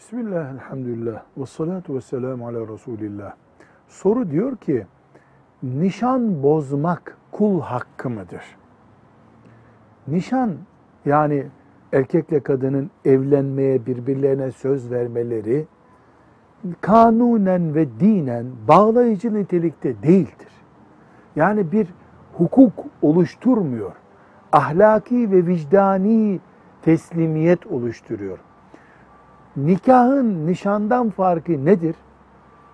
Bismillah, elhamdülillah, ve salatu ve selamu ala Resulillah. Soru diyor ki, nişan bozmak kul hakkı mıdır? Nişan, yani erkekle kadının evlenmeye, birbirlerine söz vermeleri, kanunen ve dinen bağlayıcı nitelikte değildir. Yani bir hukuk oluşturmuyor. Ahlaki ve vicdani teslimiyet oluşturuyor. Nikahın nişandan farkı nedir?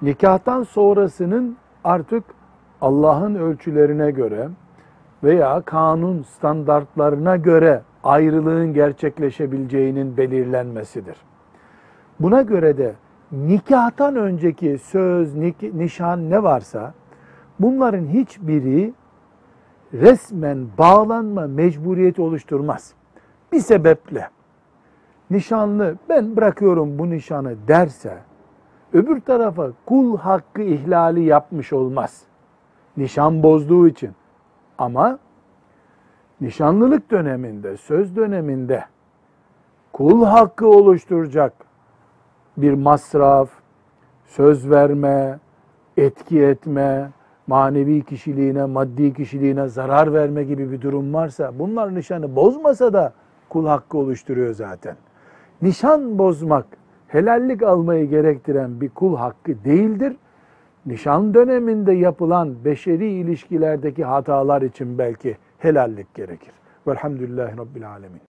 Nikahtan sonrasının artık Allah'ın ölçülerine göre veya kanun standartlarına göre ayrılığın gerçekleşebileceğinin belirlenmesidir. Buna göre de nikahtan önceki söz, nişan ne varsa bunların hiçbiri resmen bağlanma mecburiyeti oluşturmaz. Bir sebeple nişanlı ben bırakıyorum bu nişanı derse öbür tarafa kul hakkı ihlali yapmış olmaz. Nişan bozduğu için. Ama nişanlılık döneminde, söz döneminde kul hakkı oluşturacak bir masraf, söz verme, etki etme, manevi kişiliğine, maddi kişiliğine zarar verme gibi bir durum varsa bunlar nişanı bozmasa da kul hakkı oluşturuyor zaten. Nişan bozmak helallik almayı gerektiren bir kul hakkı değildir. Nişan döneminde yapılan beşeri ilişkilerdeki hatalar için belki helallik gerekir. Velhamdülillahi Rabbil Alemin.